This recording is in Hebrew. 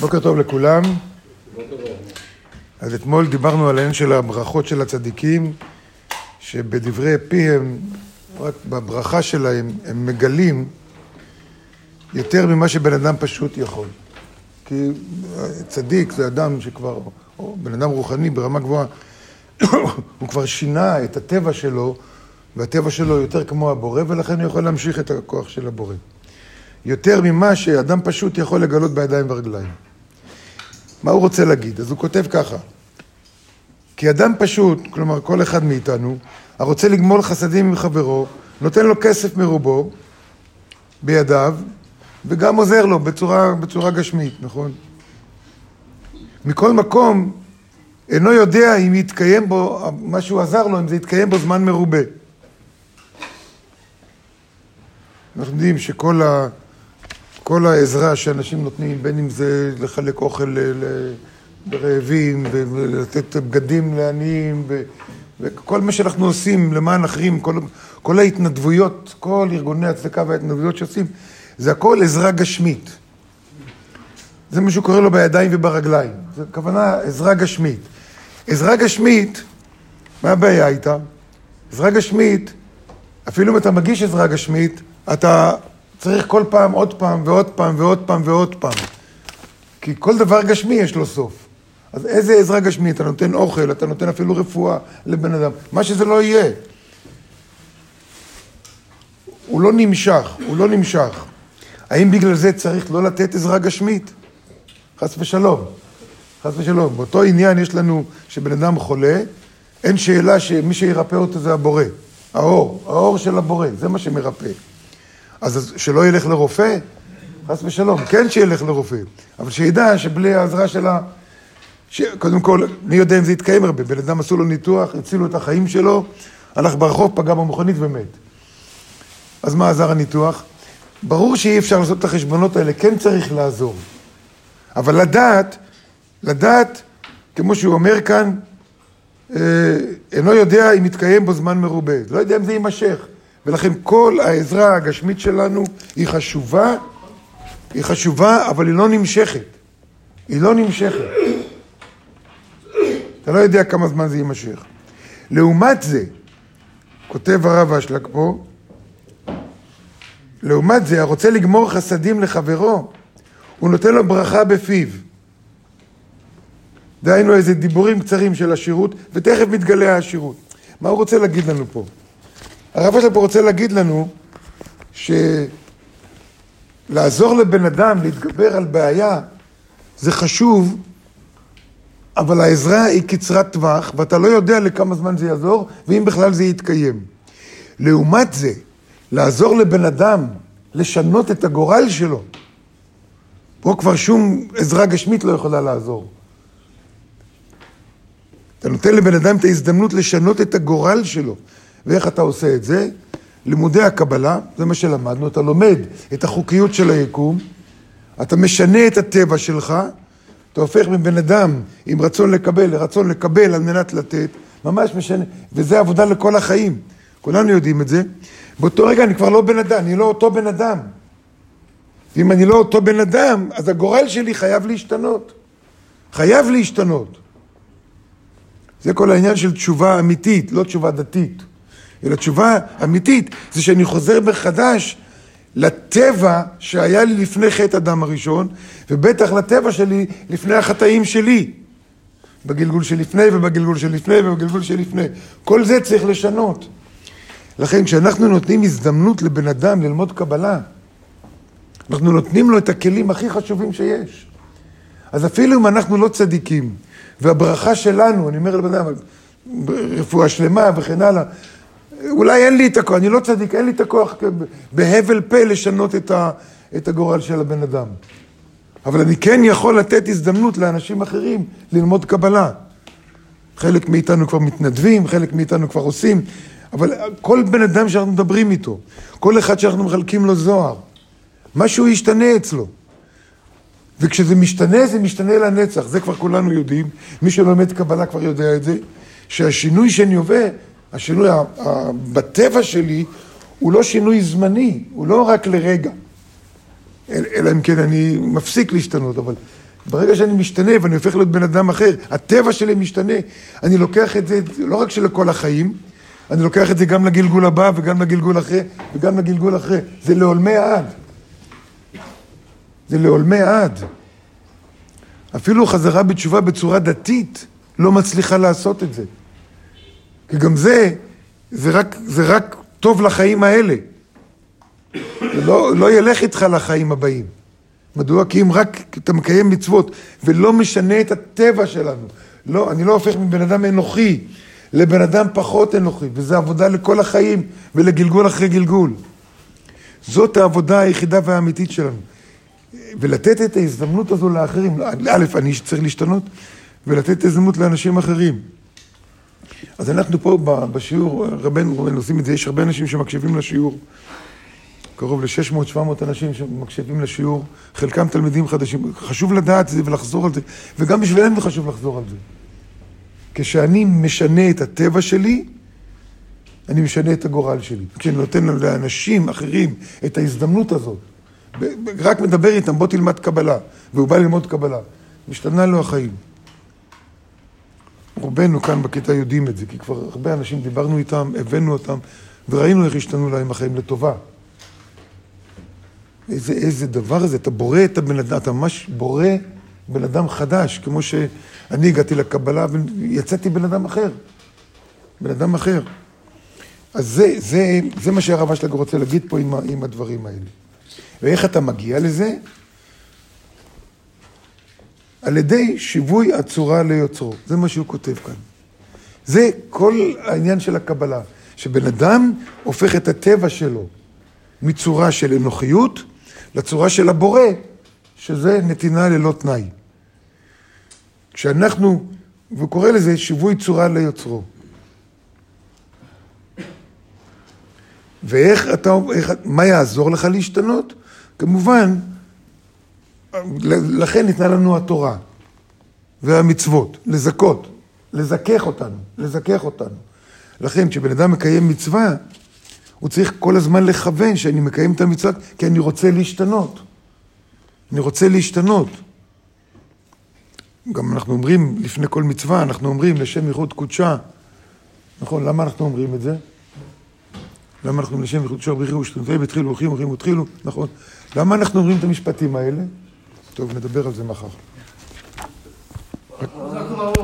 בוקר טוב לכולם. אז אתמול דיברנו על העניין של הברכות של הצדיקים, שבדברי פיהם, רק בברכה שלהם, הם מגלים יותר ממה שבן אדם פשוט יכול. כי צדיק זה אדם שכבר, או בן אדם רוחני ברמה גבוהה, הוא כבר שינה את הטבע שלו, והטבע שלו יותר כמו הבורא, ולכן הוא יכול להמשיך את הכוח של הבורא. יותר ממה שאדם פשוט יכול לגלות בידיים ורגליים. מה הוא רוצה להגיד? אז הוא כותב ככה: כי אדם פשוט, כלומר כל אחד מאיתנו, הרוצה לגמול חסדים עם חברו, נותן לו כסף מרובו בידיו, וגם עוזר לו בצורה, בצורה גשמית, נכון? מכל מקום, אינו יודע אם יתקיים בו, מה שהוא עזר לו, אם זה יתקיים בו זמן מרובה. אנחנו יודעים שכל ה... כל העזרה שאנשים נותנים, בין אם זה לחלק אוכל לרעבים, ולתת בגדים לעניים, וכל מה שאנחנו עושים למען אחרים, כל, כל ההתנדבויות, כל ארגוני הצדקה וההתנדבויות שעושים, זה הכל עזרה גשמית. זה מה שהוא קורא לו בידיים וברגליים. זו כוונה עזרה גשמית. עזרה גשמית, מה הבעיה איתה? עזרה גשמית, אפילו אם אתה מגיש עזרה גשמית, אתה צריך כל פעם עוד פעם ועוד פעם ועוד פעם ועוד פעם. כי כל דבר גשמי יש לו סוף. אז איזה עזרה גשמית? אתה נותן אוכל, אתה נותן אפילו רפואה לבן אדם, מה שזה לא יהיה. הוא לא נמשך, הוא לא נמשך. האם בגלל זה צריך לא לתת עזרה גשמית? חס ושלום. חס ושלום. באותו עניין יש לנו שבן אדם חולה, אין שאלה שמי שירפא אותו זה הבורא. האור, האור של הבורא, זה מה שמרפא. אז שלא ילך לרופא? חס ושלום, כן שילך לרופא, אבל שידע שבלי העזרה שלה, ש... קודם כל, מי יודע אם זה יתקיים הרבה, בן אדם עשו לו ניתוח, הצילו את החיים שלו, הלך ברחוב, פגע במכונית ומת. אז מה עזר הניתוח? ברור שאי אפשר לעשות את החשבונות האלה, כן צריך לעזור. אבל לדעת, לדעת, כמו שהוא אומר כאן, אה, אינו יודע אם יתקיים בו זמן מרובה. לא יודע אם זה יימשך. ולכן כל העזרה הגשמית שלנו היא חשובה, היא חשובה, אבל היא לא נמשכת. היא לא נמשכת. אתה לא יודע כמה זמן זה יימשך. לעומת זה, כותב הרב אשלג פה, לעומת זה, הרוצה לגמור חסדים לחברו, הוא נותן לו ברכה בפיו. דהיינו איזה דיבורים קצרים של השירות, ותכף מתגלה השירות. מה הוא רוצה להגיד לנו פה? הרב אשלג פה רוצה להגיד לנו שלעזור לבן אדם להתגבר על בעיה זה חשוב, אבל העזרה היא קצרת טווח, ואתה לא יודע לכמה זמן זה יעזור, ואם בכלל זה יתקיים. לעומת זה, לעזור לבן אדם לשנות את הגורל שלו, פה כבר שום עזרה גשמית לא יכולה לעזור. אתה נותן לבן אדם את ההזדמנות לשנות את הגורל שלו. ואיך אתה עושה את זה? לימודי הקבלה, זה מה שלמדנו, אתה לומד את החוקיות של היקום, אתה משנה את הטבע שלך, אתה הופך מבן אדם עם רצון לקבל לרצון לקבל על מנת לתת, ממש משנה, וזה עבודה לכל החיים, כולנו יודעים את זה. באותו רגע אני כבר לא בן אדם, אני לא אותו בן אדם. ואם אני לא אותו בן אדם, אז הגורל שלי חייב להשתנות. חייב להשתנות. זה כל העניין של תשובה אמיתית, לא תשובה דתית. אלא תשובה אמיתית, זה שאני חוזר מחדש לטבע שהיה לי לפני חטא אדם הראשון, ובטח לטבע שלי לפני החטאים שלי. בגלגול שלפני ובגלגול שלפני ובגלגול שלפני. כל זה צריך לשנות. לכן כשאנחנו נותנים הזדמנות לבן אדם ללמוד קבלה, אנחנו נותנים לו את הכלים הכי חשובים שיש. אז אפילו אם אנחנו לא צדיקים, והברכה שלנו, אני אומר לבן אדם, רפואה שלמה וכן הלאה, אולי אין לי את הכוח, אני לא צדיק, אין לי את הכוח בהבל פה לשנות את, ה, את הגורל של הבן אדם. אבל אני כן יכול לתת הזדמנות לאנשים אחרים ללמוד קבלה. חלק מאיתנו כבר מתנדבים, חלק מאיתנו כבר עושים, אבל כל בן אדם שאנחנו מדברים איתו, כל אחד שאנחנו מחלקים לו זוהר, משהו ישתנה אצלו. וכשזה משתנה, זה משתנה לנצח, זה כבר כולנו יודעים, מי שלומד קבלה כבר יודע את זה, שהשינוי שאני עובר השינוי בטבע שלי הוא לא שינוי זמני, הוא לא רק לרגע. אלא אם כן אני מפסיק להשתנות, אבל ברגע שאני משתנה ואני הופך להיות בן אדם אחר, הטבע שלי משתנה, אני לוקח את זה לא רק שלכל החיים, אני לוקח את זה גם לגלגול הבא וגם לגלגול אחרי וגם לגלגול אחרי. זה לעולמי עד. זה לעולמי עד. אפילו חזרה בתשובה בצורה דתית לא מצליחה לעשות את זה. כי גם זה, זה רק, זה רק טוב לחיים האלה. זה לא, לא ילך איתך לחיים הבאים. מדוע? כי אם רק אתה מקיים מצוות ולא משנה את הטבע שלנו, לא, אני לא הופך מבן אדם אנוכי לבן אדם פחות אנוכי, וזו עבודה לכל החיים ולגלגול אחרי גלגול. זאת העבודה היחידה והאמיתית שלנו. ולתת את ההזדמנות הזו לאחרים, א', אני צריך להשתנות, ולתת את ההזדמנות לאנשים אחרים. אז אנחנו פה בשיעור, רבנו עושים את זה, יש הרבה אנשים שמקשיבים לשיעור. קרוב ל-600-700 אנשים שמקשיבים לשיעור, חלקם תלמידים חדשים. חשוב לדעת את זה ולחזור על זה, וגם בשבילם זה חשוב לחזור על זה. כשאני משנה את הטבע שלי, אני משנה את הגורל שלי. כשאני נותן לאנשים אחרים את ההזדמנות הזאת, רק מדבר איתם, בוא תלמד קבלה, והוא בא ללמוד קבלה, משתנה לו החיים. רובנו כאן בכיתה יודעים את זה, כי כבר הרבה אנשים דיברנו איתם, הבאנו אותם, וראינו איך השתנו להם החיים לטובה. איזה, איזה דבר זה, אתה בורא את הבן אדם, אתה ממש בורא בן אדם חדש, כמו שאני הגעתי לקבלה ויצאתי בן אדם אחר. בן אדם אחר. אז זה, זה, זה מה שהרב אשלג רוצה להגיד פה עם, עם הדברים האלה. ואיך אתה מגיע לזה? על ידי שיווי הצורה ליוצרו. זה מה שהוא כותב כאן. זה כל העניין של הקבלה, שבן אדם הופך את הטבע שלו מצורה של אנוכיות לצורה של הבורא, שזה נתינה ללא תנאי. כשאנחנו, והוא קורא לזה שיווי צורה ליוצרו. ואיך אתה, איך, מה יעזור לך להשתנות? כמובן, לכן ניתנה לנו התורה והמצוות, לזכות, לזכך אותנו, לזכך אותנו. לכן כשבן אדם מקיים מצווה, הוא צריך כל הזמן לכוון שאני מקיים את המצווה, כי אני רוצה להשתנות. אני רוצה להשתנות. גם אנחנו אומרים, לפני כל מצווה, אנחנו אומרים לשם ייחוד קודשה. נכון, למה אנחנו אומרים את זה? למה אנחנו לשם ייחוד קודשה בריחי ושתנתי והתחילו, הולכים, הולכים, התחילו, נכון. למה אנחנו אומרים את המשפטים האלה? טוב, נדבר על זה מחר.